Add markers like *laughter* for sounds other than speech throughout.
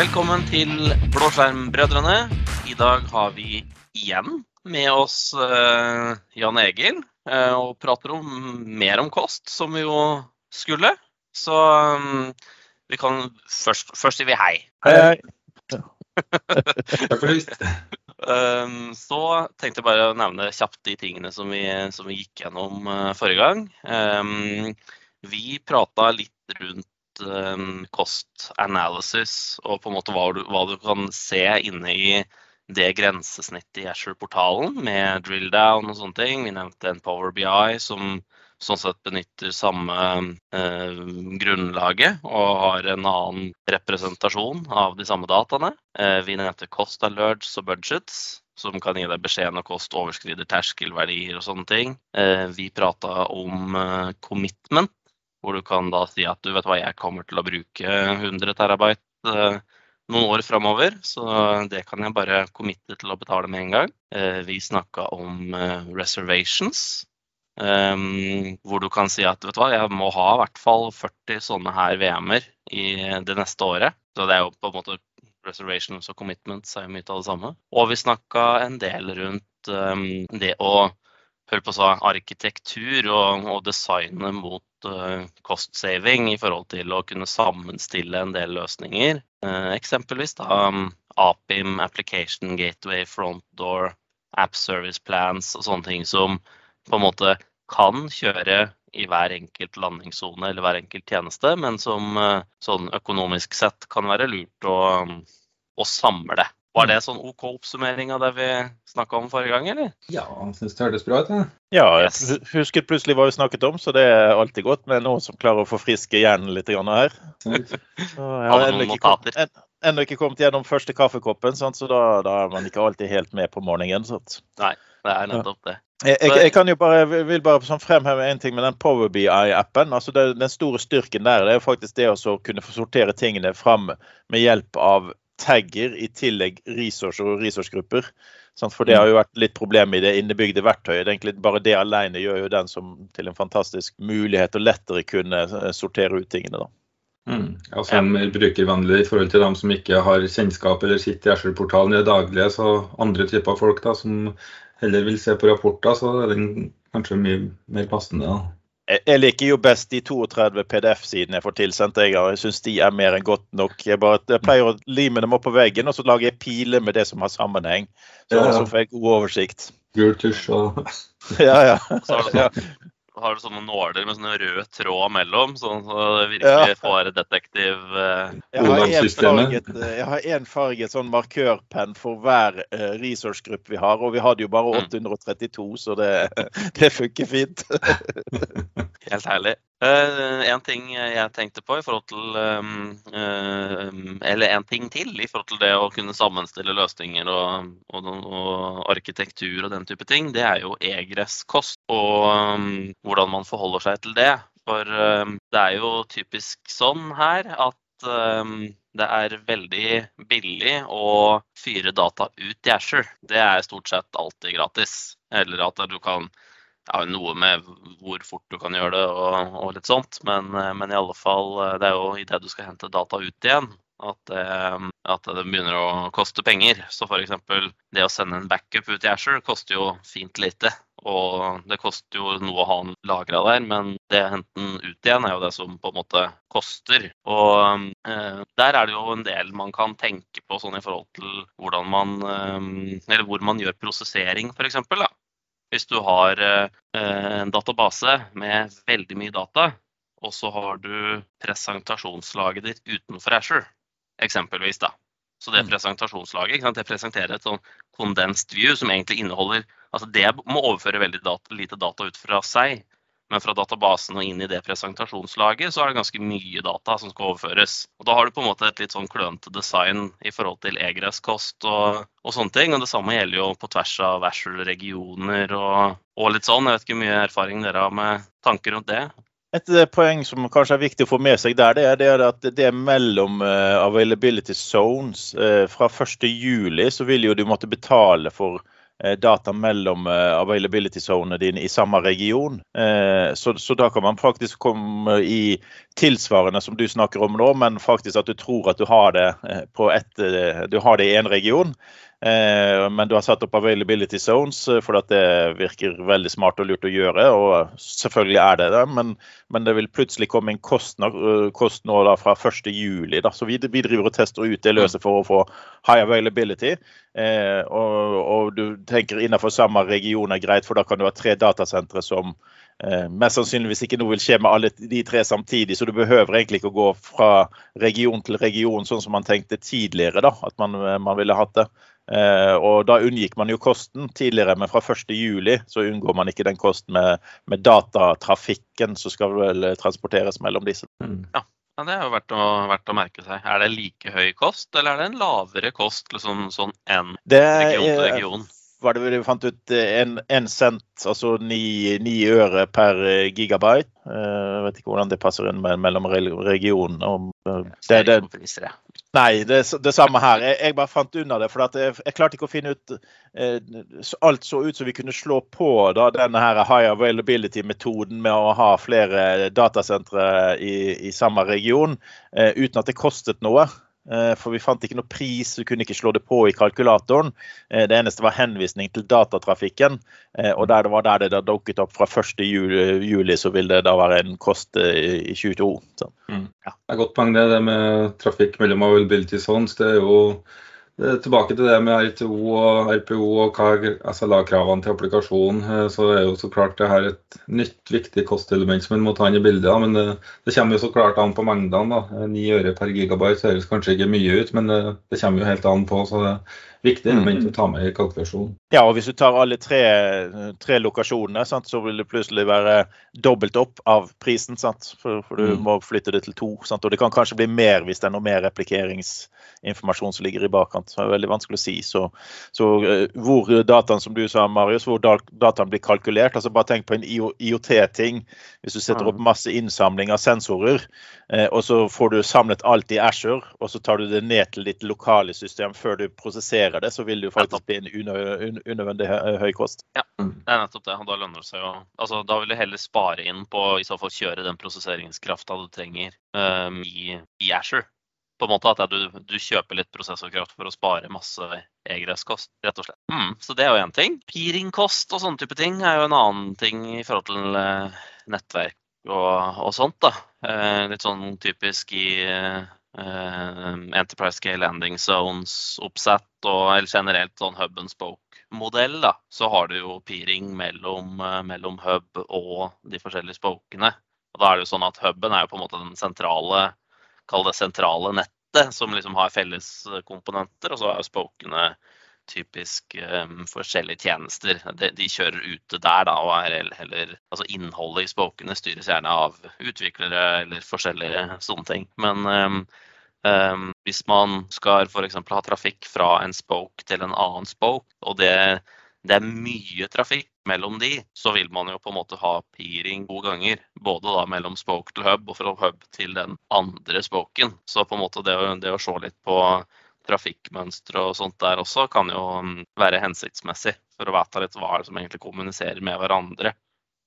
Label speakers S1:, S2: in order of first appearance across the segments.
S1: Velkommen til Blåskjermbrødrene. I dag har vi igjen med oss eh, Jan Egil eh, og prater om mer om kost, som vi jo skulle. Så um, vi kan først, først sier vi hei.
S2: Hei, hei. *laughs*
S3: Takk for sist.
S1: Um, så tenkte jeg bare å nevne kjapt de tingene som vi, som vi gikk gjennom uh, forrige gang. Um, vi prata litt rundt um, cost analysis og på en måte hva du, hva du kan se inne i det grensesnittet i Asher-portalen med drill down og sånne ting. Vi nevnte en Power BI som sånn sett benytter samme eh, grunnlaget og har en annen representasjon av de samme dataene. Eh, vi nevnte cost alerts og budgets, som kan gi deg beskjed når kost overskrider terskelverdier og sånne ting. Eh, vi prata om eh, commitment, hvor du kan da si at du vet hva, jeg kommer til å bruke 100 terabyte eh, noen år framover, så det kan jeg bare committe til å betale med en gang. Eh, vi snakka om eh, reservations, Um, hvor du kan si at vet du hva, jeg må ha i hvert fall 40 sånne her VM-er i det neste året. Så det er jo på en måte reservations og commitments er jo mye av det samme. Og vi snakka en del rundt um, det å høre på så arkitektur og, og designe mot uh, cost saving i forhold til å kunne sammenstille en del løsninger. Uh, eksempelvis da um, APIM, Application Gateway, Frontdoor, App Service Plans og sånne ting som på en måte kan kjøre i hver enkelt landingssone eller hver enkelt tjeneste, men som uh, sånn økonomisk sett kan være lurt å, å samle. Var det sånn OK oppsummering av det vi snakka om forrige gang, eller?
S3: Ja, jeg syns det hørtes bra ut. Ja.
S2: Ja, jeg husket plutselig hva vi snakket om, så det er alltid godt med noen som klarer å forfriske hjernen litt grann her. Så jeg har ennå ikke, kom-
S1: notater.
S2: ennå ikke kommet gjennom første kaffekoppen, sant? så da, da er man ikke alltid helt med på morgenen. Sant?
S1: Det er nettopp det.
S2: Jeg, jeg, jeg kan jo bare, vil bare sånn fremheve en ting med den Power BI-appen. altså det, Den store styrken der det er jo faktisk det å kunne få sortere tingene fram med hjelp av tagger i tillegg resourcer og resourcegrupper. For det har jo vært litt problem i det innebygde verktøyet. Det er Egentlig bare det alene gjør jo den som til en fantastisk mulighet og lettere kunne eh, sortere ut tingene. da.
S3: Mm. Altså en mer brukervennlig i forhold til dem som ikke har kjennskap eller sitter i Azure-portalen i det daglige. Så andre typer folk da, som heller vil se på rapporter, så er den kanskje mye mer passende. da.
S2: Jeg jeg liker jo best de 32 PDF-sidene jeg får tilsendt. Jeg, jeg syns de er mer enn godt nok. Jeg, bare, jeg pleier å lime dem opp på veggen, og så lager jeg piler med det som har sammenheng. Så,
S3: Ja, ja.
S2: så får jeg god oversikt.
S3: Gul tusj og
S2: Ja, ja.
S1: Har du sånne nåler med sånne rød tråd mellom, sånn så det
S2: Ja.
S1: virkelig får detektiv eh,
S2: Jeg har jeg har enfarget sånn markørpenn for hver uh, researchgruppe vi har, og vi hadde jo bare
S1: Mm.
S2: 832, så det, *laughs* det funker fint.
S1: Helt herlig. Eh, en ting jeg tenkte på i forhold til um, eh, Eller en ting til i forhold til det å kunne sammenstille løsninger og, og, og arkitektur og den type ting, det er jo egress-kost og um, hvordan man forholder seg til det. For um, det er jo typisk sånn her at det er veldig billig å fyre data ut i Asher. Det er stort sett alltid gratis. Eller at du kan ja, noe med hvor fort du kan gjøre det og, og litt sånt. Men, eh, men i alle fall, eh, det er jo idet du skal hente data ut igjen, at, det, at det begynner å koste penger. Så f.eks. det å sende en backup ut i Asher koster jo fint lite. Og det koster jo noe å ha den lagra der, men det å hente den ut igjen er jo det som på en måte koster. Og eh, der er det jo en del man kan tenke på sånn i forhold til hvordan man eh, Eller hvor man gjør prosessering, f.eks. Hvis du har eh, en database med veldig mye data, og så har du presentasjonslaget ditt utenfor Asher, eksempelvis. da. Så det
S2: Mm.
S1: presentasjonslaget det presenterer et sånn condensed view som egentlig inneholder altså Det må overføre veldig data, lite data ut fra seg. Men fra databasen og inn i det presentasjonslaget, så er det ganske mye data som skal overføres. Og da har du på en måte et litt sånn klønete design i forhold til egress-kost og, og sånne ting. Og det samme gjelder jo på tvers av Vashel-regioner og, og litt sånn. Jeg vet ikke hvor mye erfaring dere har med tanker rundt det.
S2: Et eh, poeng som kanskje er viktig å få med seg der, det er, det er at det er mellom eh, availability zones. eh, fra 1.7 så vil jo du måtte betale for data mellom eh, availability zonene dine i samme region. Eh, så, så da kan man faktisk komme i tilsvarende som du snakker om nå, men faktisk at du tror at du har det, på et, du har det i én region. Eh, men du har satt opp availability zones fordi det virker veldig smart og lurt å gjøre. Og selvfølgelig er det det, men, men det vil plutselig komme en kost, eh, kost nå da fra 1.7. Så vi, vi, driver og tester ut det løse for å få high availability. Eh, og, og, du tenker innenfor samme region er greit, for da kan du ha tre datasentre som eh, mest sannsynligvis ikke noe vil skje med alle de tre samtidig. Så du behøver egentlig ikke å gå fra region til region, sånn som man tenkte tidligere. da, At man, man ville hatt det. Eh, og Da unngikk man jo kosten tidligere, men fra 1.7 så unngår man ikke den kosten med, med, datatrafikken som skal vel transporteres mellom disse.
S1: Mm. Ja. ja. Det er jo verdt å, verdt å, merke seg. Er det like høy kost, eller er det en lavere kost liksom, sånn enn region til region?
S2: Var det vi fant ut en, en cent, altså ni, øre per gigabyte. Jeg vet ikke hvordan det passer inn mellom regionene.
S1: Det, det,
S2: Nei, det, det samme her. Jeg, jeg, bare fant unna det. For jeg, jeg, klarte ikke å finne ut eh, Alt så ut som vi kunne slå på da, denne her high availability-metoden med å ha flere datasentre i, i samme region, eh, uten at det kostet noe. Eh, for vi fant ikke noe pris, vi kunne ikke slå det på i kalkulatoren. Eh, det eneste var henvisning til datatrafikken. Eh, og der det var der det da dukket opp fra 1. juli, så vil det da være en kost i 22.
S3: Så, Ja. Det er godt poeng det, det med trafikk mellom availability zones. Det er jo Tilbake til det med RTO og RPO og SLA-kravene til applikasjonen. Eh, så er jo så klart det her et nytt, viktig kostelement som en må ta inn i bildet. Men det, det, kommer jo så klart an på mengdene. da. 9 øre per gigabyte høres kanskje ikke mye ut, men det, det, kommer jo helt an på. så det viktig element å ta med i kalkulasjonen.
S2: Ja, og hvis du tar alle tre, tre lokasjonene, sant, så vil det plutselig være dobbelt opp av prisen. Sant? For, for du mm. må flytte det til to. Sant? Og det kan kanskje bli mer hvis det er noe mer replikeringsinformasjon som ligger i bakkant. Så det er veldig vanskelig å si. Så, så uh, hvor dataen, som du sa, Marius, hvor dataen blir kalkulert. altså Bare tenk på en IoT-ting. Hvis du setter opp masse innsamling av sensorer, eh, og så får du samlet alt i Asher, og så tar du det ned til ditt lokale system før du prosesserer det, så vil det jo faktisk bli en unødvendig høy kost.
S1: Ja, mm. det er nettopp det. Da lønner det seg jo altså, Da vil du heller spare inn på i så fall kjøre den prosesseringskrafta du trenger um, i, i Asher på en måte at du, du, kjøper litt prosessorkraft for å spare masse egress-kost, rett og slett. Mm, så det er jo én ting. Peeringkost og sånne type ting er jo en annen ting i forhold til eh, nettverk og, og, sånt. da. Eh, litt sånn typisk i eh, Enterprise Scale Landing Zones-oppsett og eller generelt sånn hub and spoke-modell, da, så har du jo peering mellom, eh, mellom hub og de forskjellige spokene. Og da er det jo sånn at Huben er jo på en måte den sentrale kall det sentrale nettet, som liksom har felles komponenter. Og så er jo spokene typisk um, forskjellige tjenester. De, de, kjører ute der, da, og er heller Altså innholdet i spokene styres gjerne av utviklere eller forskjellige sånne ting. Men um, um, hvis man skal f.eks. ha trafikk fra en spoke til en annen spoke, og det det er mye trafikk mellom de, så vil man jo på en måte ha peering to ganger. Både da mellom spoke til hub og fra hub til den andre spoken. Så på en måte det det å se litt på trafikkmønstre og sånt der også kan jo mm, være hensiktsmessig for å vite litt hva som egentlig kommuniserer med hverandre.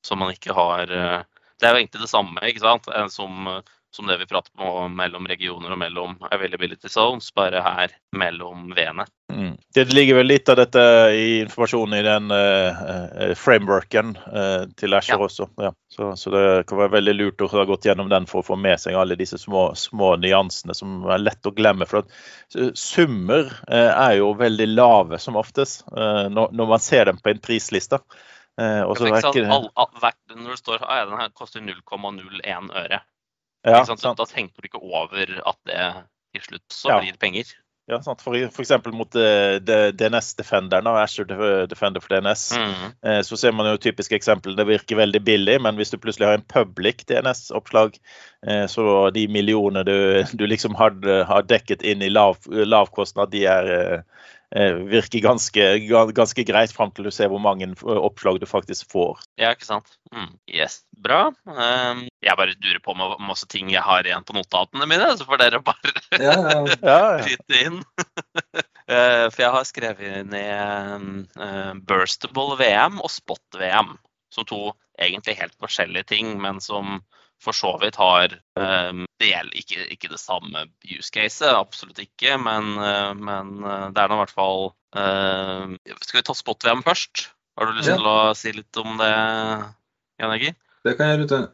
S1: Så man ikke har eh, Det er jo egentlig det samme ikke sant? som som det vi prater om mellom regioner og mellom availability zones, bare her mellom V-ene.
S2: Mm. Det ligger vel litt av dette i informasjonen i den uh, frameworken uh, til Asher ja. også. Ja. Så, så, det kan være veldig lurt å ha gått gjennom den for å få med seg alle disse små, små nyansene som er lett å glemme. For at summer uh, er jo veldig lave som oftest når, når, man ser dem på en prisliste.
S1: Uh, All, all, når det står at den her koster 0,01 øre,
S2: ja,
S1: da tenker du ikke over at det til slutt så blir det penger.
S2: Ja, sant. For eksempel mot uh, DNS-defenderen, Asher Defender for DNS, mm. uh, så ser man jo typiske eksempel. Det virker veldig billig, men hvis du plutselig har en public DNS-oppslag, uh, så de millionene du, du liksom har, har, dekket inn i lav, lav kostnad, de er Eh, virker ganske, ganske greit fram til du ser hvor mange oppslag du faktisk får.
S1: Ja, ikke sant. Mm. Yes, Bra. Um, jeg bare durer på med masse ting jeg har igjen på notatene mine, så får dere bare ja, ja. *laughs* *laughs* ja, inn. uh, *laughs* for jeg har skrevet ned uh, Burstable VM og Spot VM som to egentlig helt forskjellige ting, men som for så vidt har um, del, ikke, ikke, det samme use caset, absolutt ikke, men, uh, men det er nå i hvert fall uh, Skal vi ta spot-VM først? Har du lyst ja. til å si litt om det, Jan Egil?
S3: Det kan jeg gjøre.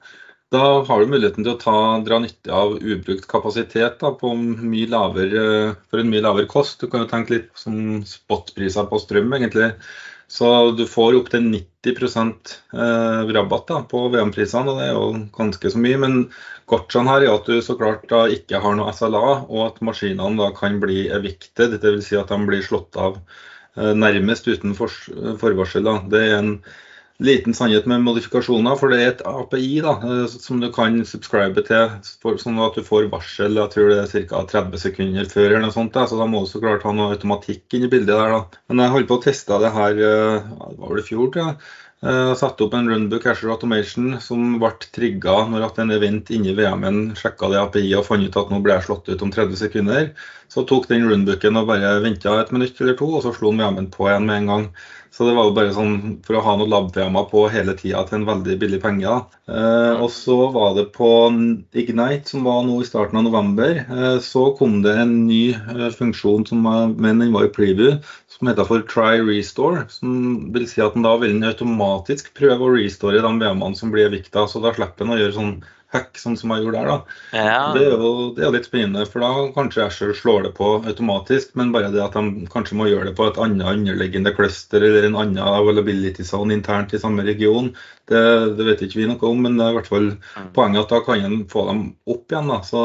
S3: Da har du muligheten til å ta, dra nytte av ubrukt kapasitet da, mye lavere, for en mye lavere kost. Du kan jo tenke litt som spotpriser på strøm, egentlig. Så du får opptil 90 eh, rabatt da, på VM-prisene, og det er jo ganske så mye. Men gotchaen her er at du så klart da ikke har noe SLA, og at maskinene da kan bli evicted, dvs. Si at de blir slått av eh, nærmest uten forvarsel. Da. Det er en liten sannhet med modifikasjoner, for det er et API da, eh, som du kan subscribe til, for, sånn at du får varsel jeg tror det er ca. 30 sekunder før. eller noe sånt, da, så Da må du så klart ha noe automatikk inn i bildet. der da. Men jeg holdt på å teste det her eh, var det fjor. Ja. Uh, satte opp en runbook Asher Automation som ble trigga når at en event inni VM-en sjekka det API og fant ut at nå ble jeg slått ut om 30 sekunder. Så tok den runbooken og bare venta et minutt eller to, og så slo VM-en på igjen med en gang. Så det var jo bare sånn for å ha noe lab-tema på hele tida til en veldig billig penge. Eh, og så var det på Ignite, som var nå i starten av november, eh, så kom det en ny eh, funksjon som men den var i preview, som heter for try restore. Som vil si at den da vil den automatisk prøve å restore de VM-ene som blir vikta. Så da slipper den å gjøre sånn hack, sånn som jeg gjorde der. da. Ja. Det, er jo, det er litt spennende, for da kanskje jeg sjøl slår det på automatisk, men bare det at de kanskje må gjøre det på et annet underliggende cluster eller en annen availability zone internt i samme region, det, det vet ikke vi noe om, men det er i hvert fall mm. poenget at da kan en få dem opp igjen. da, så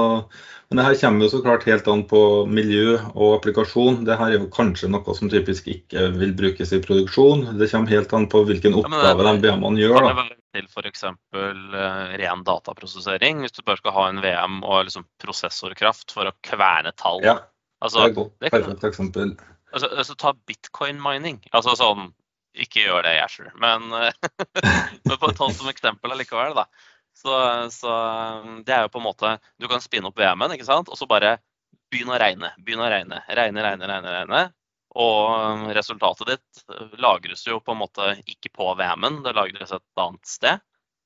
S3: men det her kommer jo så klart helt an på miljø og applikasjon. Det her er jo kanskje noe som typisk ikke vil brukes i produksjon. Det kommer helt an på hvilken oppgave ja, de BM-ene gjør. Da
S1: til f.eks. Uh, ren dataprosessering, hvis du bare skal ha en VM og liksom prosessorkraft for å kverne tall.
S3: Ja, altså, det er godt. Perfekt eksempel.
S1: Altså, altså, ta bitcoin mining. Altså sånn Ikke gjør det jeg Asher, men, *laughs* men på ta som eksempel allikevel, da. Så, så, det er jo på en måte Du kan spinne opp VM-en, ikke sant, og så bare begynne å regne. Begynne å regne. Regne, regne, regne. regne. Og um, resultatet ditt uh, lagres jo på en måte ikke på VM-en, det lagres et annet sted.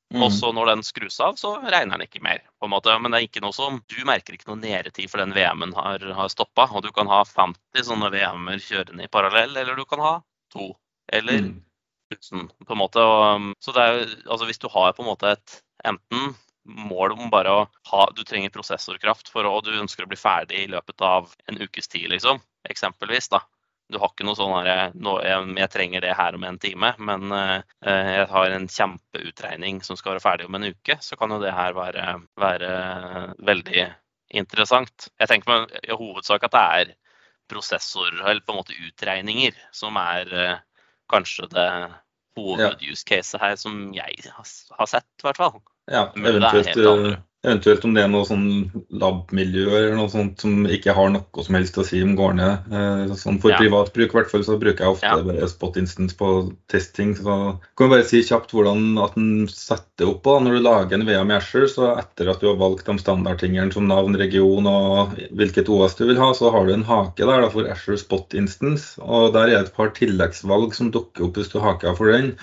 S1: Mm. Og så når den skrus av, så regner den ikke mer. på en måte. Men det er ikke noe som, du merker ikke noe nedetid for den VM-en har, har stoppa. Og du kan ha 50 sånne VM-er kjørende i parallell, eller du kan ha to. Eller mm. 1000, på en måte. Og, um, så det er altså hvis du har på en måte et enten mål om bare å ha Du trenger prosessorkraft for å, du ønsker å bli ferdig i løpet av en ukes tid, liksom. Eksempelvis, da. Du har ikke noe sånn her jeg, trenger det her om en time, men eh, jeg har en kjempeutregning som skal være ferdig om en uke, så kan jo det her være, være veldig interessant. Jeg tenker meg i hovedsak at det er prosessor, eller på en måte utregninger, som er eh, kanskje det hoved-use caset her som jeg har sett, i hvert fall.
S3: Ja, eventuelt Eventuelt om det er noe sånn lab-miljø eller noe sånt som ikke har noe som helst å si om går ned. Eh, sånn for ja. privat bruk hvert fall så bruker jeg ofte ja. bare spot instance på testing. Så kan vi bare si kjapt hvordan at den setter opp da. Når du lager en VM Asher, så etter at du har valgt de standardtingene som navn, region og hvilket OS du vil ha, så har du en hake der da, for Asher spot instance. Og der er et par tilleggsvalg som dukker opp hvis du haker for den.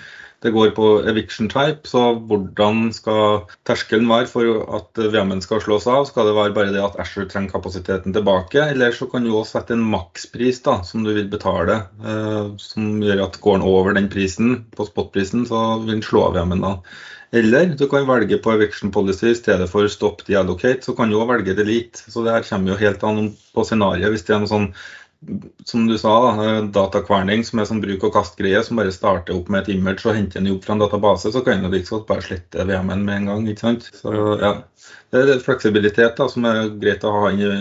S3: Det går på eviction type, så hvordan skal terskelen være for at VM-en skal slås av? Skal det være bare det at Asher trenger kapasiteten tilbake, eller så kan du også sette en makspris da, som du vil betale, eh, som gjør at går den over den prisen, på spotprisen, så vil den slå av VM-en da. Eller du kan velge på eviction policy i stedet for stop deallocate, så kan du også velge delete. Så det her kommer jo helt an på scenarioet. Hvis det er noe sånn som du sa, da, datakverning som er sånn bruk og kast-greie, som bare starter opp med et image og henter en jobb fra en database, så kan du liksom bare slette VM-en med en gang. ikke sant? Så ja, Det er fleksibilitet da, som er greit å ha inn i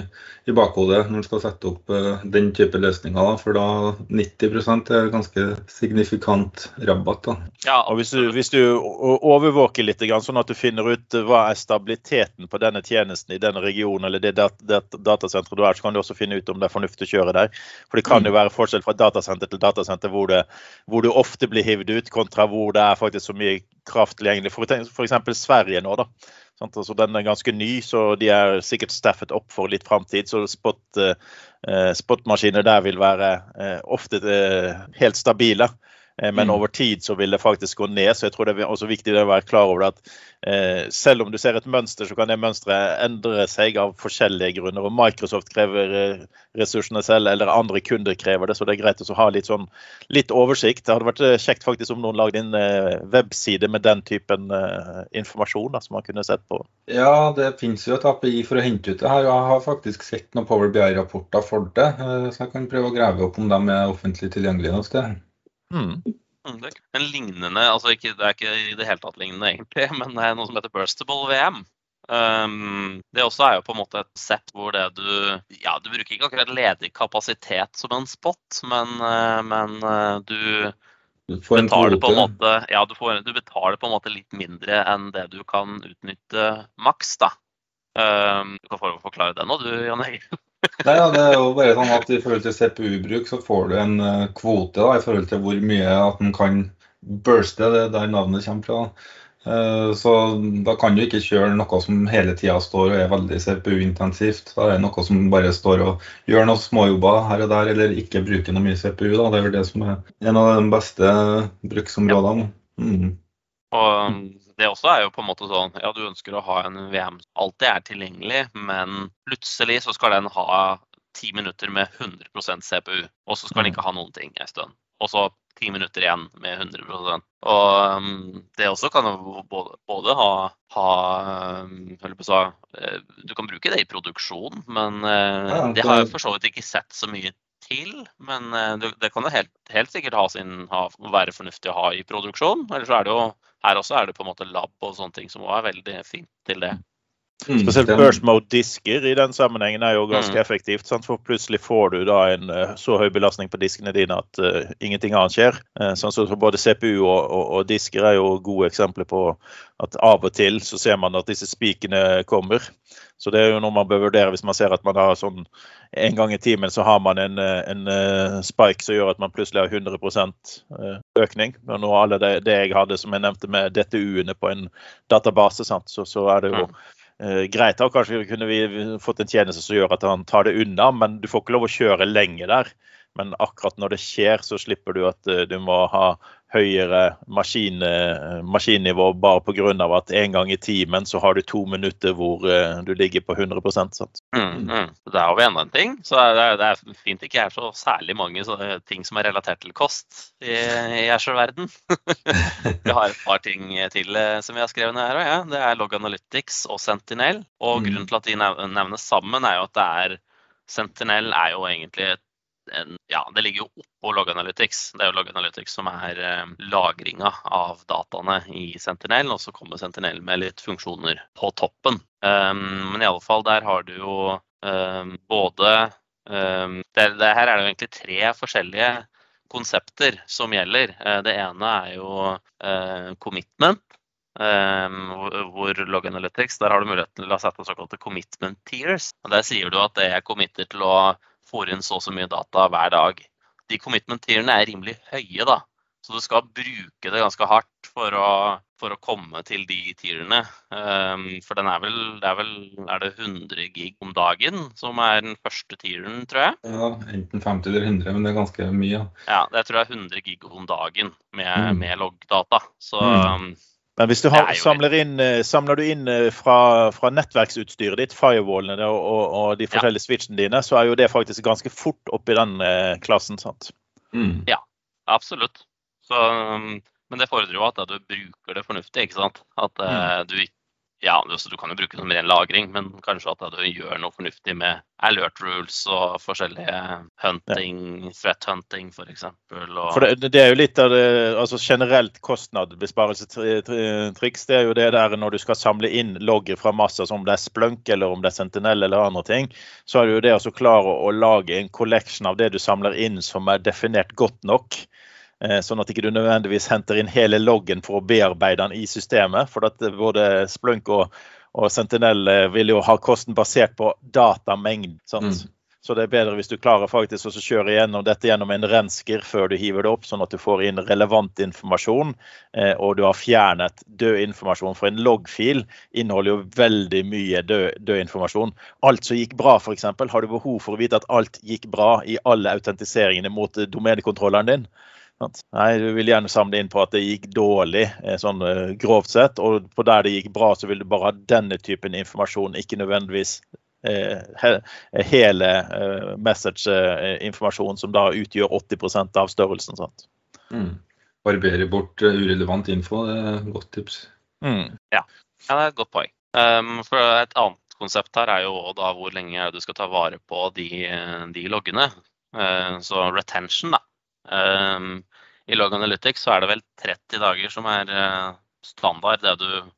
S3: i bakhodet når du skal sette opp uh, den type løsninger. Da, for da 90% er ganske signifikant rabatt. Da.
S2: Ja, og hvis du, hvis du, overvåker litt, sånn at du finner ut eh, hva er stabiliteten på denne tjenesten i den regionen eller det, dat dat datasenteret du er, så kan du også finne ut om det er fornuftig å kjøre der. For det kan jo mm. være forskjell fra datasenter til datasenter hvor, det, hvor du ofte blir hivd ut, kontra hvor det er faktisk så mye kraft tilgjengelig. F.eks. Sverige nå. da Altså, den er ganske ny, så de er sikkert staffet opp for litt framtid. Så spot, eh, spotmaskiner der vil være eh, ofte eh, helt stabile. Eh, men over tid så vil det faktisk gå ned. Så jeg tror det er også viktig å være klar over det at eh, selv om du ser et mønster, så kan det mønsteret endre seg av forskjellige grunner. Og Microsoft krever eh, ressursene selv, eller andre kunder krever det. Så det er greit å ha litt, sånn, litt oversikt. Det hadde vært kjekt faktisk om noen lagde en webside med den typen informasjon da, som man kunne sett på.
S3: Ja, det finnes jo et API for å hente ut det her. Jeg har faktisk sett noen Power BI-rapporter for det. Så jeg kan prøve å grave opp om de er offentlig tilgjengelige noe sted.
S1: Mm. mm en lignende, altså ikke, Det er ikke i det hele tatt lignende, egentlig, *laughs* men det er noe som heter Burstable VM. Um, det også er jo på en måte et sett hvor det du Ja, du bruker ikke akkurat ledig kapasitet som en spot, men, uh, men uh, du, du betaler på en måte Ja, du, får, du, betaler på en måte litt mindre enn det du kan utnytte maks, da. Um, du kan få forklare det nå, du Jan Egil. *laughs*
S3: Nei, ja, det er jo bare sånn at I forhold til CPU-bruk så får du en uh, kvote da, i forhold til hvor mye at den kan burste, det er der navnet kommer fra. Uh, så da kan du ikke kjøre noe som hele tida står og er veldig CPU-intensivt. Da er det noe som bare står og gjør noen småjobber her og der, eller ikke bruker noe mye CPU. Da. Det er vel det som er en av de beste bruksområdene. Mm.
S1: Og det også er jo på en måte sånn Ja, du ønsker å ha en VM som alltid er tilgjengelig, men plutselig så skal den ha ti minutter med 100% CPU, og så skal den mm. ikke ha noen ting en stund. Og så ti minutter igjen med 100 Og um, det også kan jo både, både ha, ha um, på, uh, Du kan bruke det i produksjon, men uh, det har jeg for så vidt ikke sett så mye til. Men uh, det, det, kan jo helt, helt sikkert ha sin, ha, være fornuftig å ha i produksjon. Eller så er det jo her også er det på en måte lab og sånne ting som også er veldig fint til det.
S2: Mm, Spesielt burst mode-disker i den sammenhengen er jo ganske mm. effektivt. Sant? For plutselig får du da en uh, så høy belastning på diskene dine at uh, ingenting annet skjer. Uh, sånn så Både CPU og, og, og, disker er jo gode eksempler på at av og til så ser man at disse spikene kommer. Så det er jo noe man bør vurdere hvis man ser at man har sånn en gang i timen så har man en, en spike som gjør at man plutselig har 100% økning. Men nå alle det, det, jeg hadde som jeg nevnte med DTU-ene på en database, sant? Så, så er det jo mm Uh, greit da, kanskje kunne vi fått en tjeneste som gjør at han tar det unna, men du får ikke lov å kjøre lenge der. Men akkurat når det skjer, så slipper du at uh, du må ha høyere maskin, uh, maskinnivå bare pga. at en gang i timen så har du to minutter hvor du ligger på 100 sant?
S1: Mm, mm. Der har vi enda en ting. Så det er, det er fint ikke er så særlig mange ting som er relatert til kost i, i Azure-verden. *laughs* vi har et par ting til som vi har skrevet ned her òg. Ja. Det er Log Analytics og Sentinel. Og mm. grunnen til at de nevnes sammen, er jo at det er Sentinel er jo egentlig en, ja, det ligger jo oppå Log Analytics. Det er jo Log Analytics som er eh, lagringa av dataene i Sentinel, og så kommer Sentinel med litt funksjoner på toppen. Um, men fall der har du jo um, både um, det, det, Her er det jo egentlig tre forskjellige konsepter som gjelder. Uh, det ene er jo uh, commitment. Um, hvor Log Analytics, Der har du muligheten til å sette såkalte commitment tears. og Der sier du at det er committer til å får inn så og så mye data hver dag. De commitment-tierene er rimelig høye, da. Så du skal bruke det ganske hardt for å, for å komme til de tierne. Um, for den er vel, det er vel er det 100 gig om dagen som er den første tieren, tror jeg?
S3: Ja, enten 50 eller 100, men det er ganske mye.
S1: Ja, jeg tror det er 100 gig om dagen med, mm. med loggdata. Så mm.
S2: Men hvis du har, samler, inn, eh, samler, du inn eh, fra, fra nettverksutstyret ditt, firewallene og, og, og, de forskjellige ja. switchene dine, så er jo det faktisk ganske fort oppi den eh, klassen. sant?
S1: Mm. Ja, absolutt. Så, um, men det fordrer jo at du bruker det fornuftig. ikke sant? At mm. du ikke ja, du kan jo bruke det som ren lagring, men kanskje at du gjør noe fornuftig med alert rules og forskjellige hunting, ja. threat hunting f.eks. Og...
S2: For det, det, er jo litt av det altså generelt kostnadsbesparelsestriks. Det er jo det der når du skal samle inn logger fra masser, som det er Splunk eller om det er Sentinel eller andre ting, så er det jo det å klare å, lage en collection av det du samler inn som er definert godt nok. Eh, sånn at ikke du nødvendigvis henter inn hele loggen for å bearbeide den i systemet. For at både Splunk og, og Sentinel eh, vil jo ha kosten basert på datamengden. Mm. Så det er bedre hvis du klarer faktisk å kjøre gjennom dette gjennom en rensker før du hiver det opp, sånn at du får inn relevant informasjon, eh, og du har fjernet død informasjon. For en loggfil inneholder jo veldig mye død, død informasjon. Alt som gikk bra, f.eks. Har du behov for å vite at alt gikk bra i alle autentiseringene mot domenekontrolleren din, Nei, du vil gjerne samle inn på at det gikk dårlig, eh, sånn eh, grovt sett. Og på der det gikk bra, så vil du bare ha denne typen informasjon, ikke nødvendigvis eh, hele message-informasjon som da utgjør 80% av størrelsen. sant?
S3: Mm. Barbere bort urelevant info, det er et godt tips.
S1: Mm. Ja. ja, det er et godt poeng. Um, for et annet konsept her er jo da hvor lenge du skal ta vare på de, de loggene. Uh, så retention, da. Um, I Log Analytics så er det vel 30 dager som er uh, standard, det du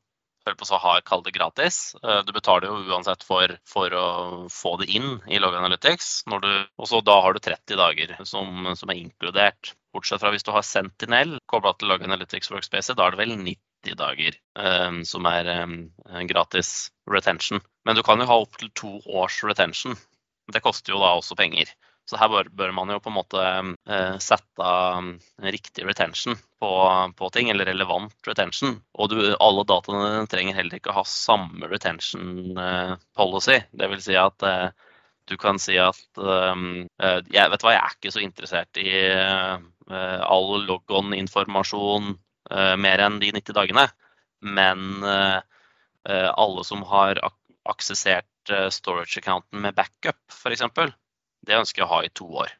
S1: på så har kall det gratis. Uh, du betaler jo uansett for, for, å få det inn i Log Analytics. og så da har du 30 dager som, som, er inkludert. Bortsett fra hvis du har Sentinel kobla til Log Analytics Workspace, da er det vel 90 dager um, som er um, gratis retention. Men du kan jo ha opptil to års retention. Det koster jo da også penger. Så her bør, bør, man jo på en måte eh, sette um, riktig retention på, på, ting, eller relevant retention. Og du, alle dataene trenger heller ikke å ha samme retention eh, policy. Det vil si at eh, du kan si at um, eh, jeg, vet hva, jeg er ikke så interessert i uh, all logon-informasjon uh, mer enn de 90 dagene. Men uh, alle som har ak aksessert storage-accounten med backup, f.eks., det ønsker jeg å ha i to år.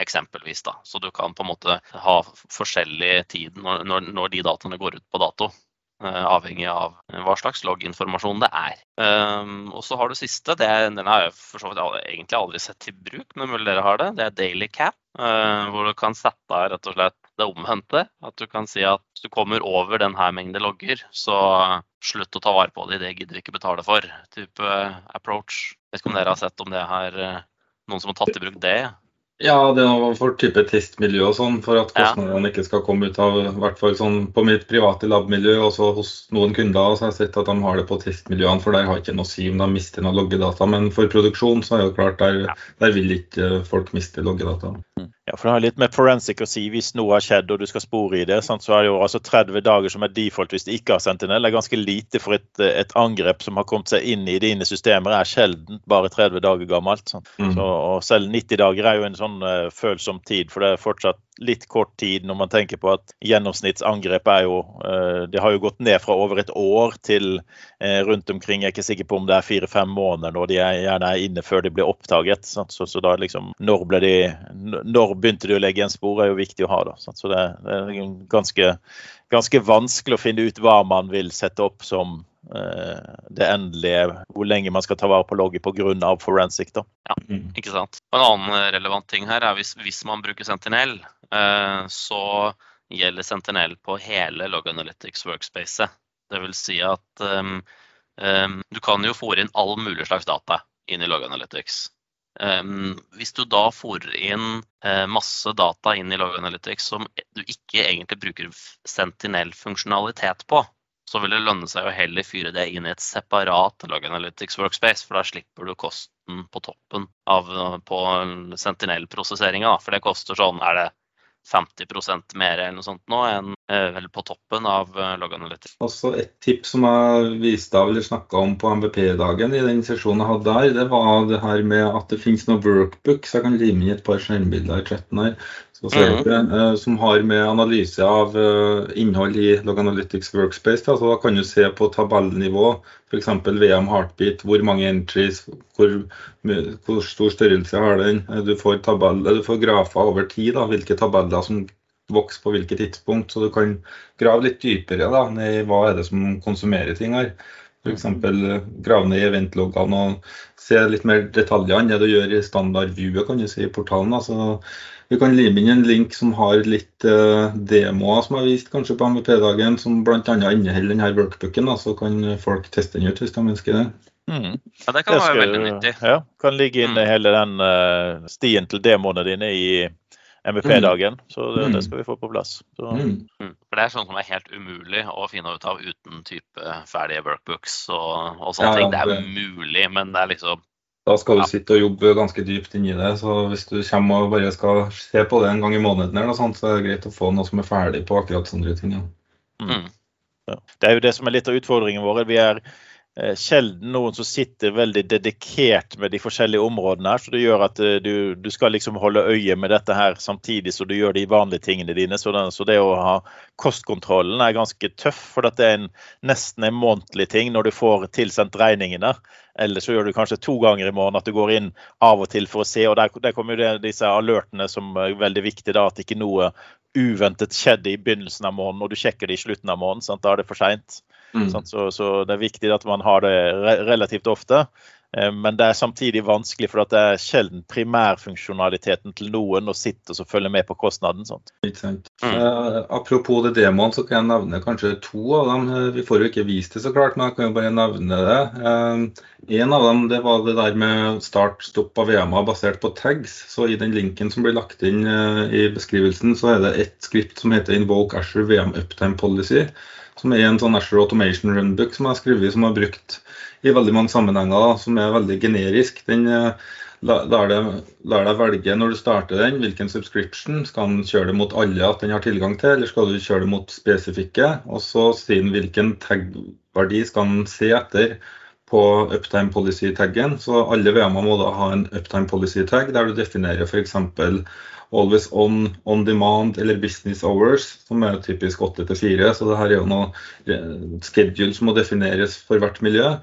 S1: Eksempelvis da. Så du kan på en måte ha forskjellig tid når, når, når de dataene går ut på dato. Uh, avhengig av hva slags logginformasjon det er. Um, og så har du siste. Det, den har jeg for så vidt egentlig aldri sett til bruk, men mulig dere har det. Det er daily cap. Uh, hvor du kan sette av rett og slett det omvendte. At du kan si at hvis du kommer over denne mengde logger, så slutt å ta vare på det. Det gidder vi ikke betale for. Type uh, approach. Vet ikke om dere har sett om det har noen som har tatt i bruk det?
S3: Ja, det er for type testmiljø og sånn, for at kostnadene ja. ikke skal komme ut av i hvert fall sånn på mitt private labmiljø. Også hos noen kunder så har jeg sett at de har det på testmiljøene, for der har ikke noe å si om de mister noen loggedata. Men for produksjon så er det klart, der, der vil ikke folk miste loggedata.
S2: Mm. Ja, for Det har litt med forensic å si. Hvis noe har skjedd og du skal spore i det, sant, så er det jo altså 30 dager som er default hvis det ikke har sentinel. Det er ganske lite for et, et, angrep som har kommet seg inn i dine systemer. er sjelden bare 30 dager gammelt. Mm. Så, og selv 90 dager er jo en sånn uh, følsom tid, for det er fortsatt litt kort tid når man tenker på at gjennomsnittsangrep er jo uh, Det har jo gått ned fra over et år til uh, rundt omkring. Jeg er ikke sikker på om det er fire-fem måneder når de er, gjerne er inne før de blir oppdaget. Så, så, da liksom Når ble de Når begynte du å legge en spor, er jo viktig å ha. Da. Så det, er ganske, ganske, vanskelig å finne ut hva man vil sette opp som eh, det endelige, hvor lenge man skal ta vare på logget pga. forensic. Da.
S1: Ja, mm. ikke sant. Og en annen relevant ting her er hvis, hvis man bruker Sentinel, eh, så gjelder Sentinel på hele Log Analytics workspace. Det vil si at um, um, du kan jo fòre inn all mulig slags data inn i Log Analytics. Um, hvis du da fòrer inn uh, masse data inn i Log Analytics som du ikke egentlig bruker Sentinel-funksjonalitet på, så vil det lønne seg å heller fyre det inn i et separat Log Analytics workspace, for da slipper du kosten på toppen av på Sentinel-prosesseringa. For det koster sånn er det 50% mer eller noe sånt nå enn eh, vel på toppen av eh, Log Analytics.
S3: Også et tips som jeg viste av eller snakka om på MVP-dagen i den sesjonen jeg hadde der, det var det her med at det finnes noen workbook, så jeg kan lime inn et par skjermbilder i chatten her. Mm -hmm. som har med analyse av innhold i Log Analytics Workspace. Da. Så da kan du se på tabellnivå, f.eks. VM Heartbeat, hvor mange entries, hvor, hvor, stor størrelse har den. Du får, tabell, du får grafer over tid, da, hvilke tabeller som vokser på hvilket tidspunkt. Så du kan grave litt dypere da, i hva er det som konsumerer ting her. F.eks. grave ned i eventloggene og se litt mer detaljer enn det du gjør i standardviewet kan du si, i portalen. Altså, vi kan lime inn en link som har litt uh, demoer som er vist kanskje på MVP-dagen, som bl.a. inneholder denne workbooken. Da, så kan folk teste den ut hvis de ønsker det.
S1: Mm. Ja, Det kan det skal, være veldig nyttig.
S2: Ja, Kan ligge inne mm. hele den uh, stien til demoene dine i MVP-dagen. Mm. Så det, det, mm. skal vi få på plass.
S1: Mm. mm. For Det er sånn som er helt umulig å finne ut av uten type ferdige workbooks og, og sånne ja, ting. Det er mulig, men det er liksom
S3: da skal du sitte og jobbe ganske dypt inni det. Så hvis du kommer og bare skal se på det en gang i måneden, eller noe sånt, så er det greit å få noe som er ferdig på akkurat sånne ting. Ja.
S2: Mm. Ja. Det er jo det som er litt av utfordringen vår. Vi er sjelden noen som sitter veldig dedikert med de forskjellige områdene her. Så det gjør at eh, du, du skal liksom holde øye med dette her samtidig som du gjør de vanlige tingene dine. Så det, så det å ha kostkontrollen er ganske tøff, for det er en, nesten en månedlig ting når du får tilsendt regningene. Eller så gjør du kanskje to ganger i morgen at du går inn av og til for å se. og Der, der kommer jo det, disse alertene som er veldig viktige, da, at ikke noe uventet skjedde i begynnelsen av måneden, og du sjekker det i slutten av måneden. Sant? Da er det for seint. Mm. Så, så, det er viktig at man har det re relativt ofte. Eh, men det er samtidig vanskelig, for det er sjelden primærfunksjonaliteten til noen å sitte og følge med på kostnaden. Sånt.
S3: Mm. Eh, apropos det demoen, så kan jeg nevne kanskje to av dem. Vi får jo ikke vist det så klart, men jeg kan jo bare nevne det. Eh, en av dem det var det der med start-stopp av VM-a basert på tags. Så i den linken som blir lagt inn eh, i beskrivelsen, så er det ett skript som heter Invoke Asher VM Uptime Policy. Som er en sånn Ashore Automation Runbook som jeg har skrevet, som har brukt i veldig mange sammenhenger, da, som er veldig generisk. Den eh, lar deg velge når du starter den, hvilken subscription. Skal den kjøre det mot alle at den har tilgang til, eller skal du kjøre det mot spesifikke? Og så sier den hvilken tag-verdi skal den se etter på uptime policy-taggen. Så alle VM-er må da ha en uptime policy-tag, der du definerer f.eks. Always on, on demand eller business hours, som er typisk 8 til 4. Så det her er jo noe eh, schedule som må defineres for hvert miljø.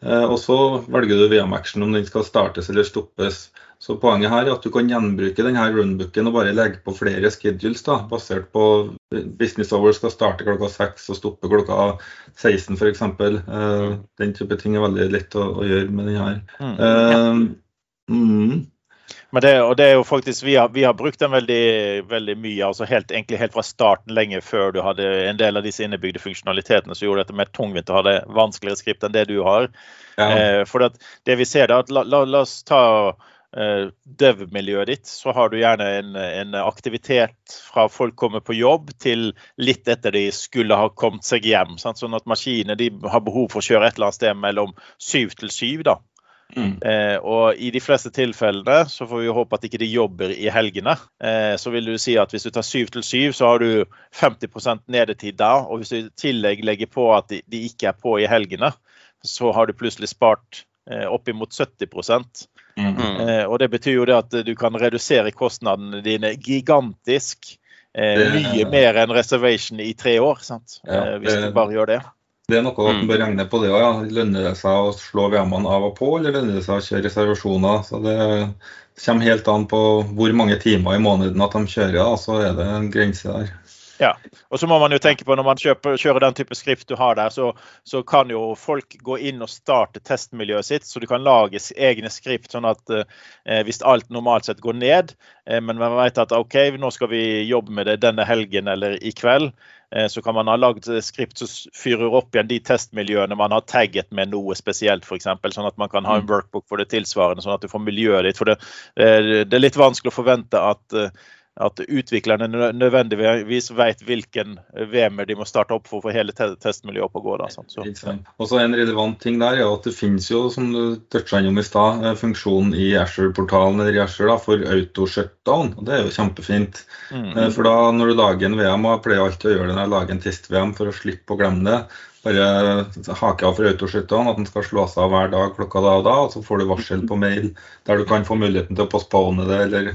S3: Eh, og så velger du VM-action om den skal startes eller stoppes. Så Poenget her er at du kan gjenbruke denne runbooken og bare legge på flere schedules, da, basert på business hours skal starte klokka 6 og stoppe klokka 16 f.eks. Uh, den type ting er veldig lett å, å gjøre med denne. Mm. Uh,
S2: mm. Men det, og det er jo faktisk, Vi har, vi har brukt den veldig, veldig mye, altså helt, egentlig helt fra starten, lenge før du hadde en del av disse innebygde funksjonalitetene som gjorde dette mer tungvint å ha det vanskeligere skript enn det du har. Ja. Eh, for det, det vi ser da, la, la, la oss ta eh, dev-miljøet ditt, så har du gjerne en, en, aktivitet fra folk kommer på jobb til litt etter de skulle ha kommet seg hjem. Sant? Sånn at maskinene har behov for å kjøre et eller annet sted mellom syv til syv. da. Mm. Eh, og I de fleste tilfellene så får vi håpe at ikke de jobber i helgene. Eh, så vil du si at Hvis du tar syv til syv, så har du 50% nedetid da. Og hvis du i tillegg legger på at de, de, ikke er på i helgene, så har du plutselig spart eh, oppimot 70 mm. eh, Og Det betyr jo det at du kan redusere kostnadene dine gigantisk. Eh, mye mer enn reservation i tre år, sant? Ja, eh, hvis du bare gjør det.
S3: Det er noe mm. man bør regne på det òg. Ja. Lønner det seg å slå VM-ene av og på, eller lønner det seg å kjøre reservasjoner? Så Det kommer helt an på hvor mange timer i måneden at de kjører. Da. Så er det en grense der.
S2: Ja, og så må man jo tenke på Når man kjøper, kjører den type skrift du har der, så, så, kan jo folk gå inn og starte testmiljøet sitt. Så du kan lage egne skrift, sånn at eh, hvis alt normalt sett går ned, eh, men man vet at OK, nå skal vi jobbe med det denne helgen eller i kveld, Eh, så kan man ha lagd skript som fyrer opp igjen de testmiljøene man har tagget med noe spesielt, f.eks. Sånn at man kan ha en mm. workbook for det tilsvarende, sånn at du får miljøet ditt. For det, eh, det er litt vanskelig å forvente at eh, at utviklerne nødvendigvis vet hvilken VM-er de må starte opp for å få hele testmiljøet opp og gå. Da,
S3: og så En relevant ting der er at det finnes jo, som du toucha innom i stad, funksjonen i Asher-portalen eller i Asher da, for auto-shutdown. og Det er jo kjempefint. Mm. Eh, for da når du lager en VM, og jeg pleier alltid å gjøre det når jeg lager en test-VM for å slippe å glemme det, bare hake av for autoskytterne, at den skal slå seg av hver dag klokka da og da. og Så får du varsel på mail der du kan få muligheten til å postpone det, eller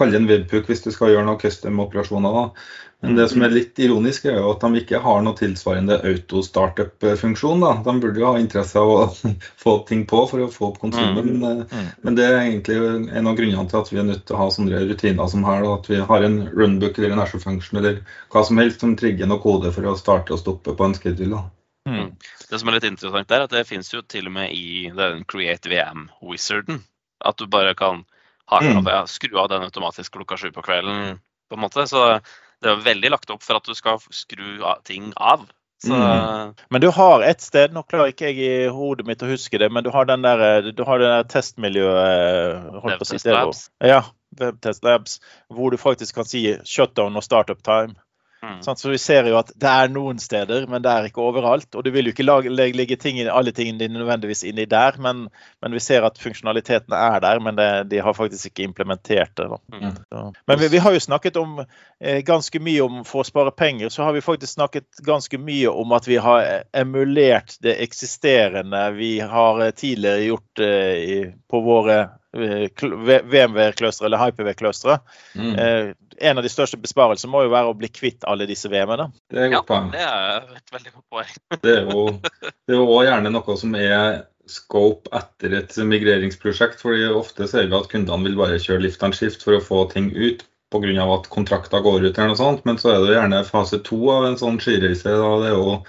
S3: kalle det en webhook hvis du skal gjøre noen custom-operasjoner. da. Men det som er litt ironisk, er jo at de ikke har noe tilsvarende auto-startup-funksjon. da. De burde jo ha interesse av å *laughs* få opp ting på for å få opp konsumet. Mm. Men, mm. men, det er egentlig en av grunnene til at vi er nødt til å ha sånne rutiner som her. Da. At vi har en runbook eller en Azure function eller hva som helst som trigger noe kode for å starte og stoppe på en schedule. Mm.
S1: Det som er litt interessant der, at det finnes jo til og med i den Create VM-wizarden. At du bare kan haken mm. det. skru av den automatisk klokka sju på kvelden. på en måte. Så det er veldig lagt opp for at du skal skru ting av. Så... Mm.
S2: Men du har et sted, nå klarer ikke jeg i hodet mitt å huske det, men du har den der, du har det der testmiljøet
S1: holdt Labs.
S2: Ja, Webtest Labs, hvor du faktisk kan si shutdown og startup time. Mm. Så vi ser jo at det er noen steder, men det er ikke overalt. Og du vil jo ikke lage, legge ting, alle tingene dine nødvendigvis inni der, men, men, vi ser at funksjonalitetene er der, men det, de har faktisk ikke implementert det. Mm. Men vi, vi, har jo snakket om eh, ganske mye om for å spare penger, så har vi faktisk snakket ganske mye om at vi har emulert det eksisterende vi har eh, tidligere gjort eh, i, på våre VMV-kløstre eller HyperV-clusteret. Mm. Eh, en av de største besparelsene må jo være å bli kvitt alle disse VM-ene.
S1: Det er, ja, det er et veldig godt poeng. *laughs*
S3: det er jo òg gjerne noe som er scope etter et migreringsprosjekt. fordi Ofte ser vi at kundene vil bare kjøre lift and shift for å få ting ut pga. at kontrakter går ut. eller noe sånt, Men så er det gjerne fase to av en sånn skireise. Da det er jo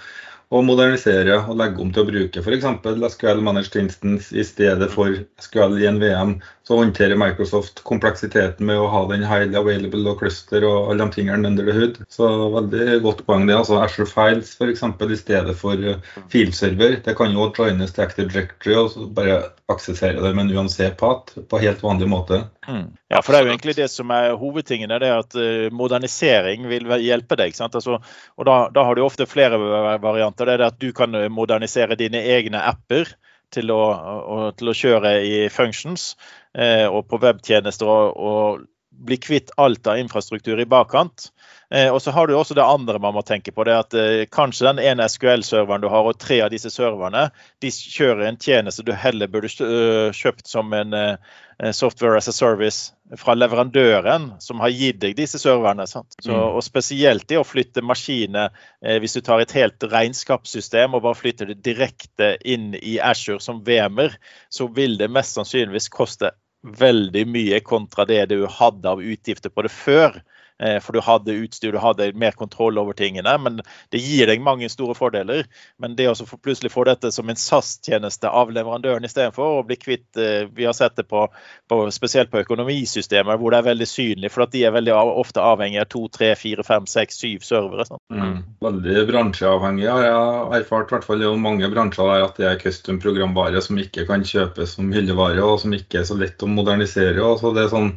S3: å modernisere og legge om til å bruke f.eks. SQL Managed Instance i stedet for SQL i en VM. Så håndterer Microsoft kompleksiteten med å ha den highly available og cluster og alle de tingene under the hood. Så veldig godt poeng det. altså Azure Files f.eks. i stedet for eh, filserver. Det kan jo joines til Active Directory og bare aksessere det med en UNC-pat på helt vanlig måte.
S2: Mm. Ja, for det er jo egentlig det som er hovedtingen. det er at uh, Modernisering vil hjelpe deg. Altså, og da, da, har du ofte flere varianter. Det er det at du kan modernisere dine egne apper til å, å, til å kjøre i functions eh, og på webtjenester og, og, bli kvitt alt av infrastruktur i bakkant. Eh, og så har du også det andre man må tenke på. det at eh, Kanskje den ene SQL-serveren du har, og tre av disse serverne, de kjører en tjeneste du heller burde uh, kjøpt som en eh, software as a service fra leverandøren som har gitt deg disse serverne. Så, mm. og Spesielt det å flytte maskiner, eh, hvis du tar et helt regnskapssystem og bare flytter det direkte inn i Ashore som VM-er, så vil det mest sannsynligvis koste veldig mye kontra det du hadde av utgifter på det før. Eh, for du hadde utstyr, du hadde mer kontroll over tingene. Men det gir deg mange store fordeler. Men det å plutselig få dette som en SAS-tjeneste av leverandøren istedenfor å bli kvitt eh, Vi har sett det på, på, spesielt på økonomisystemer hvor det er veldig synlig, for at de er veldig ofte avhengig av to, tre, fire, fem, seks, syv servere.
S3: Mm. Veldig bransjeavhengig har jeg erfart. I hvert fall i mange bransjer der at det er custom programvare som ikke kan kjøpes som hyllevare, og som ikke er så lett å modernisere. Og så det er sånn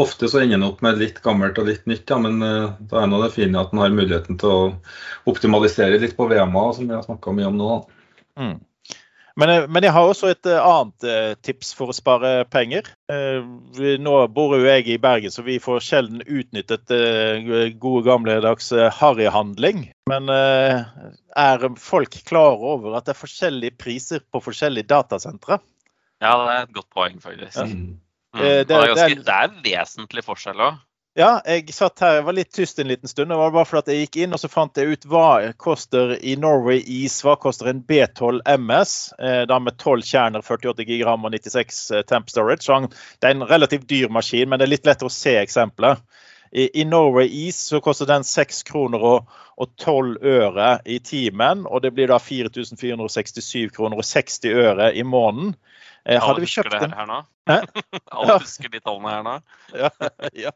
S3: Ofte så ender en opp med litt gammelt og litt nytt, ja, men uh, da er nå det fine at en har muligheten til å optimalisere litt på VM-a, som vi har snakka mye om nå. Mm.
S2: Men, eh, men, jeg har også et uh, annet tips for å spare penger. Nå bor jo jeg i Bergen, så vi får sjelden utnyttet gode gamledags harryhandling. Men er folk klar over at det er forskjellige priser på forskjellige datasentre?
S1: Ja, det er et godt poeng, faktisk. Ja. Mm. Mm. Det, det, er ganske, det, er vesentlig forskjell òg.
S2: Ja, jeg satt her, jeg var litt tyst en liten stund. Det var bare fordi jeg gikk inn og så fant jeg ut hva koster i Norway Is, hva koster en B12 MS. Eh, da med 12 kjerner, 48 gigram og 96 eh, temp storage. Så det er en relativt dyr maskin, men det er litt lettere å se eksempelet. I, I, Norway East så koster den 6 kroner og, og 12 øre i timen. Og det blir da 4467 kroner og 60 øre i måneden.
S1: Eh, hadde vi kjøpt den? *laughs* Alle husker de tallene her nå?
S2: ja, *laughs* ja.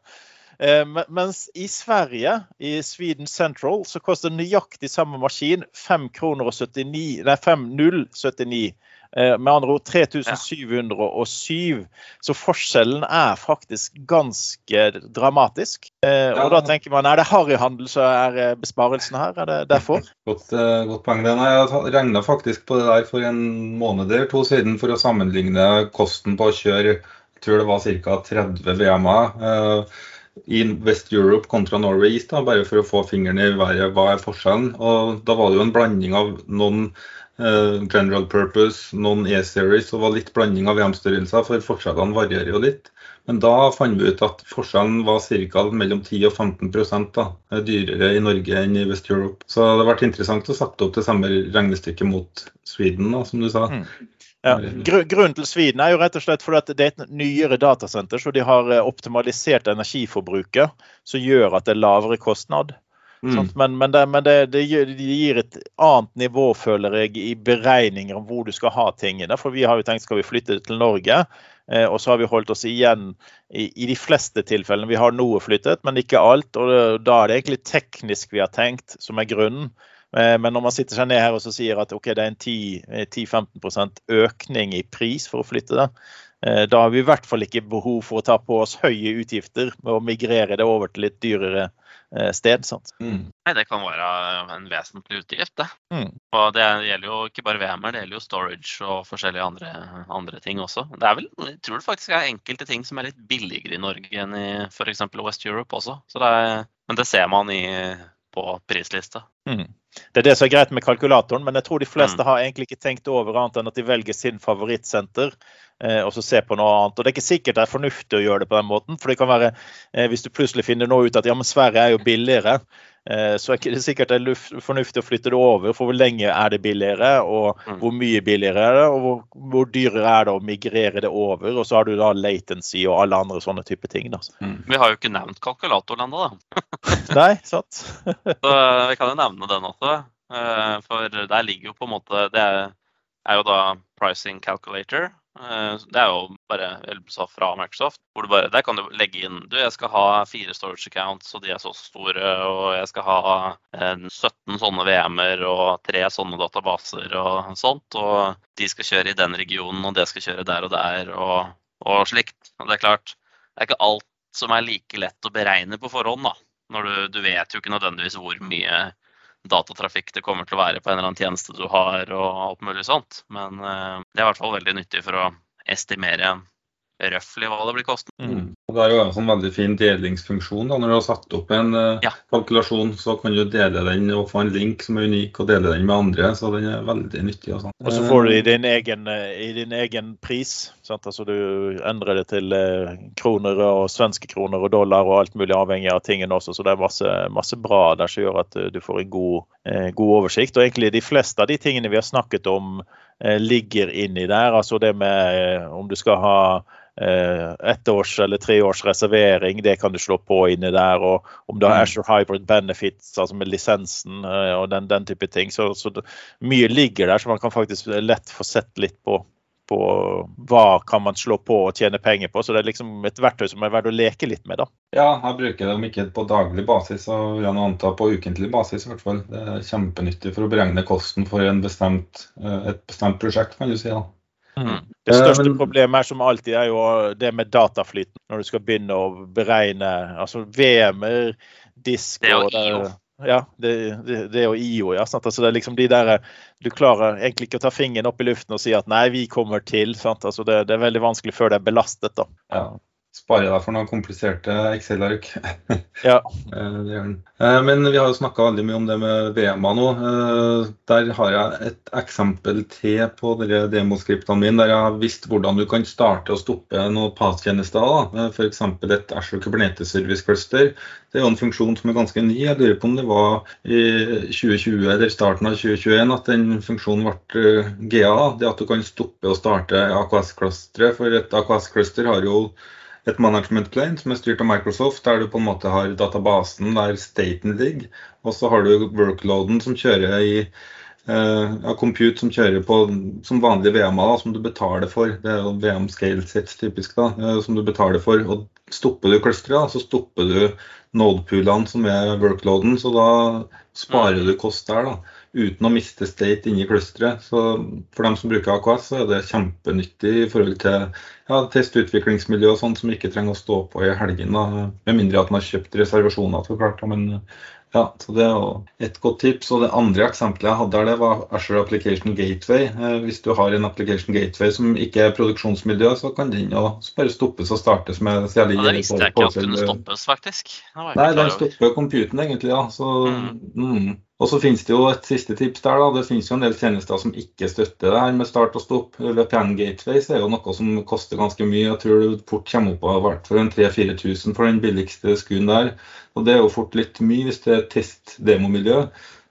S2: Eh, mens i Sverige, i Sweden Central, så koster nøyaktig samme maskin 5 kroner og 79, nei 5079 Eh, med andre ord 3707. Så forskjellen er faktisk ganske dramatisk. Eh, og da tenker man er det harryhandel som er eh, besparelsen her? Er det derfor? *laughs*
S3: Godt, godt poeng. det. Jeg regna faktisk på det der for en måned eller to siden for å sammenligne kosten på å kjøre jeg tror det var ca. 30 VM-er i West Europe kontra Norway East, da, bare for å få fingeren i været. Hva er forskjellen? Og Da var det jo en blanding av noen general purpose, noen E-series og var litt blanding av VM-størrelser, for forskjellene varierer jo litt. Men da fant vi ut at forskjellen var ca. mellom 10 og 15 da, dyrere i Norge enn i West Europe. Så det har vært interessant å sette opp det samme regnestykket mot Sweden, da, som du sa. Mm.
S2: Ja. Grunnen til Sweden er jo rett og slett fordi det er et nyere datasenter, så de har eh, optimalisert energiforbruket, som gjør at det er lavere kostnad. Mm. Men, men, det, men det, det, gir et annet nivå, føler jeg, i beregninger om hvor du skal ha tingene. For vi har jo tenkt skal vi flytte til Norge, eh, og så har vi holdt oss igjen i, i, de fleste tilfellene. Vi har noe flyttet, men ikke alt. Og da er det egentlig teknisk vi har tenkt, som er grunnen. Eh, men når man sitter seg ned her og så sier at ok, det er en 10-15% økning i pris for å flytte det, eh, da har vi i hvert fall ikke behov for å ta på oss høye utgifter med å migrere det over til litt dyrere eh, sted. sant?
S3: Mm.
S1: Nei, det kan være en vesentlig utgift, det.
S2: Mm.
S1: Og det gjelder jo ikke bare VM-er, det gjelder jo storage og forskjellige andre, andre ting også. Det er vel, jeg tror det faktisk er enkelte ting som er litt billigere i Norge enn i f.eks. West Europe også. Så det er, men det ser man i, på prislista.
S2: Mm. Det er det som er greit med kalkulatoren, men jeg tror de fleste
S1: Mm.
S2: har egentlig ikke tenkt over annet enn at de velger sin favorittsenter. Eh, Og så se på noe annet. Og Det er ikke sikkert det er fornuftig å gjøre det på den måten. For det kan være, eh, hvis du plutselig finner nå ut at ja, men Sverige er jo billigere, eh, så er ikke det sikkert det er fornuftig å flytte det over. For hvor lenge er det billigere, og
S1: Mm.
S2: hvor mye billigere er det, og hvor, hvor dyrere er det å migrere det over. Og så har du da latency og alle andre sånne type ting. da.
S1: Vi har jo ikke nevnt kalkulatoren ennå, da. *laughs* *laughs*
S2: Nei, sant? *laughs*
S1: Så vi kan jo nevne den også. Eh, For der ligger jo på en måte Det er jo da pricing calculator. Eh, Det er jo bare Elbsa fra Microsoft. hvor du bare, Der kan du legge inn du, jeg skal ha fire storage accounts, og de er så store. Og jeg skal ha eh, 17 sånne VM-er og tre sånne databaser og sånt. Og de skal kjøre i den regionen, og det skal kjøre der og der, og, og slikt. Og det er klart, det er ikke alt som er like lett å beregne på forhånd, da. Når du, du vet jo ikke nødvendigvis hvor mye datatrafikk det kommer til å være på en eller annen tjeneste du har og alt mulig sånt. Men eh, det er i hvert fall veldig nyttig for å estimere røftlig hva det blir kostende.
S2: Mm.
S3: Og Det er jo en sånn veldig fin delingsfunksjon. da, Når du har satt opp en eh,
S1: Ja.
S3: kalkulasjon, så kan du dele den og få en link som er unik, og dele den med andre. Så den er veldig nyttig. Og, sånn.
S2: Og så får du det i din egen, eh, i din egen pris. Sant? Altså Du endrer det til eh, kroner og svenske kroner og dollar og alt mulig avhengig av tingene også. Så det er masse, masse bra der som gjør at du får en god, god oversikt. Og egentlig de fleste av de tingene vi har snakket om ligger inni der. Altså det med om du skal ha eh, ettårs eller treårs reservering, det kan du slå på inni der. Og om du har
S3: Mm.
S2: Azure Hybrid Benefits, altså med lisensen eh, og den, den type ting. Så, så det, mye ligger der, så man kan faktisk lett få sett litt på, på hva kan man slå på og tjene penger på. Så det er liksom et verktøy som er verdt å leke litt med. da.
S3: Ja, jeg bruker det om ikke på daglig basis, så vil jeg anta på ukentlig basis. i hvert fall. Det er kjempenyttig for å beregne kosten for en bestemt, eh, et bestemt prosjekt, kan du si. da.
S1: Mm.
S2: Det største
S3: Eh, men-
S2: problemet er som alltid er jo det med dataflyten. Når du skal begynne å beregne altså VM-er, disk
S1: Det er jo
S2: og det-. Ja, det, det, det er jo IO, ja. Sant? Altså det er liksom de der, Du klarer egentlig ikke å ta fingeren opp i luften og si at nei, vi kommer til. Sant? Altså det, det er veldig vanskelig før det er belastet. da.
S3: Ja. Sparer deg for noen kompliserte Excel-ark.
S2: Ja. *laughs*
S3: Eh. Eh, Men vi har jo snakka veldig mye om det med VMA nå. Eh, Der har jeg et eksempel til på demoskriptene mine, der jeg har visst hvordan du kan starte og stoppe noen PAS-tjenester. F.eks. et Azure Kubernetes Service Cluster. Det er jo en funksjon som er ganske ny. Jeg lurer på om det var i 2020 eller starten av 2021 at den funksjonen ble GA. Det at du kan stoppe og starte AKS-klusteret. For et AKS-cluster har jo et management plane som er styrt av Microsoft, der du på en måte har databasen der staten ligger. Og så har du workloaden som kjører i uh, compute som kjører på som vanlige VM-er, som du betaler for. Det er jo VM scale sets typisk, da, uh, som du betaler for. Og stopper du clusteret, så stopper du node-poolene som er workloaden. Så da sparer du kost der, da, uten å miste state inni clusteret. Så for dem som bruker AKS, så er det kjempenyttig i forhold til ja, test-utviklingsmiljø og sånt som ikke trenger å stå på i helgen. da, Med mindre at man har kjøpt reservasjoner, så klart. men ja, så Det er et godt tips. og Det andre eksempelet jeg hadde her, det var Azure Application Gateway. Eh, hvis du har en Application Gateway som ikke er produksjonsmiljø, så kan den jo bare stoppes og startes med særlig
S1: Ja, det visste jeg ikke at kunne stoppes, faktisk.
S3: Nei, den stopper computen egentlig, ja. Så, mm. Og så finnes det jo et siste tips der. da, Det finnes jo en del tjenester som ikke støtter det her med start og stopp. VPN Gateways er jo noe som koster ganske mye. Jeg tror du fort kommer opp av hvert for en 3000-4000 for den billigste skuen der. Og det er jo fort litt mye hvis det er test-demomiljø.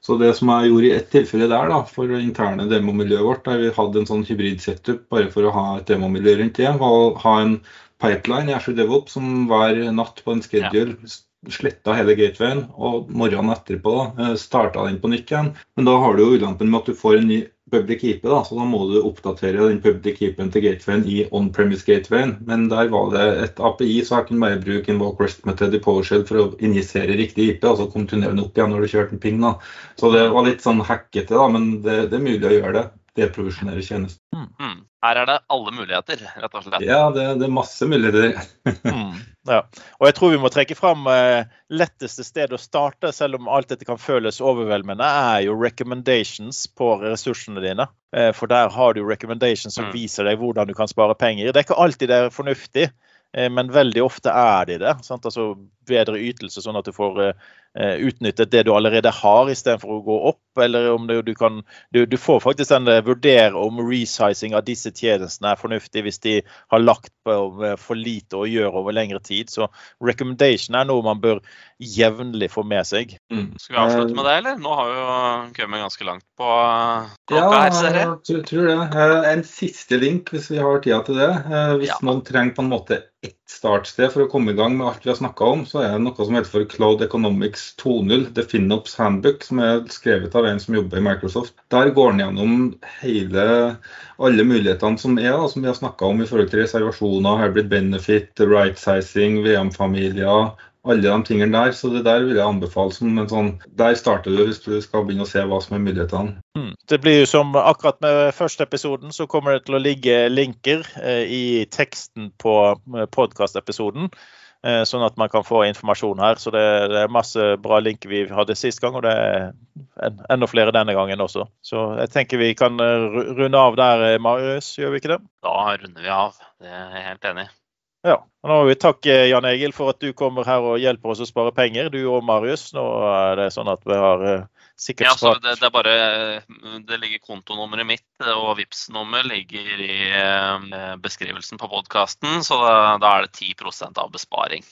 S3: Så det som jeg gjorde i ett tilfelle der, da, for det interne demomiljøet vårt, der vi hadde en sånn hybrid-setup bare for å ha et demomiljø rundt det, var å ha en pipeline i Azure DevOps som hver natt på en schedule sletta hele gatewayen, og morgenen etterpå da, starta den på nytt igjen. Men da har du jo ulempen med at du får en ny public IP, da, så da må du oppdatere den public IP-en til gatewayen i on-premise gatewayen. Men der var det et API, så jeg kunne bare bruke en walk rest method i PowerShell for å injisere riktig IP, og så kom tunnelen opp igjen når du kjørte en ping. da. Så det var litt sånn hackete, da, men det, det er mulig å gjøre det. deprovisjonere tjenester.
S1: Mm. Her er det alle muligheter, rett og slett.
S3: Ja, det, det er masse muligheter. *laughs*
S2: mm. ja. Og jeg tror vi må trekke fram eh, letteste sted å starte, selv om alt dette kan føles overveldende, er jo recommendations på ressursene dine. Eh, for der har du recommendations som mm. viser deg hvordan du kan spare penger. Det er ikke alltid det er fornuftig. Eh, men veldig ofte er de det. Sant? Altså bedre ytelse, sånn at du får uh, utnyttet det du allerede har, istedenfor å gå opp. Eller om det, du kan du, du, får faktisk den vurdere om resizing av disse tjenestene er fornuftig hvis de har lagt på for lite å gjøre over lengre tid. Så recommendation er noe man bør jevnlig få med seg.
S1: Mm. Skal vi avslutte med det, eller? Nå har vi jo kommet ganske langt på klokka ja, her, ser
S3: jeg. Ja, tror det. En siste link, hvis vi har tida til det. Hvis ja. noen trenger på en måte ett startsted for å komme i gang med alt vi har snakka om, så er det noe som heter for Cloud Economics 2.0, The FinOps Handbook, som er skrevet av en som jobber i Microsoft. Der går han gjennom hele, alle mulighetene som er, da, som vi har snakka om i forhold til reservasjoner, hybrid benefit, right sizing, VM-familier, alle de tingene der. Så det der vil jeg anbefale som en sånn Der starter du hvis du skal begynne å se hva som er mulighetene.
S2: Mm. Det blir jo som akkurat med første episoden, så kommer det til å ligge linker eh, i teksten på eh, podkastepisoden. Eh, sånn at man kan få informasjon her. Så det, det, er masse bra linker vi hadde sist gang, og det er en, enda flere denne gangen også. Så jeg tenker vi kan runde av der, Marius, gjør vi ikke det?
S1: Da runder vi av, det er jeg helt enig i.
S2: Ja. og Nå vil vi takke Jan Egil for at du kommer her og hjelper oss å spare penger. Du og Marius. Nå er det sånn at vi har sikkert
S1: ja, spart det, det, er bare, det ligger kontonummeret mitt, og vips nummer ligger i uh, beskrivelsen på podkasten. Så da, da, er det 10% av besparing.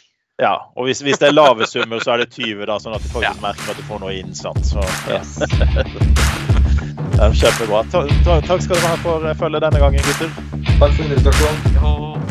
S2: Ja, og hvis, hvis, det er lave summer, så er det 20 da, sånn at du faktisk ja. merker at du får noe inn. sant? Så, ja. Yes. *laughs* Kjempebra. Ta, ta, takk skal du ha for følget denne gangen, gutter.
S3: Takk for invitasjonen.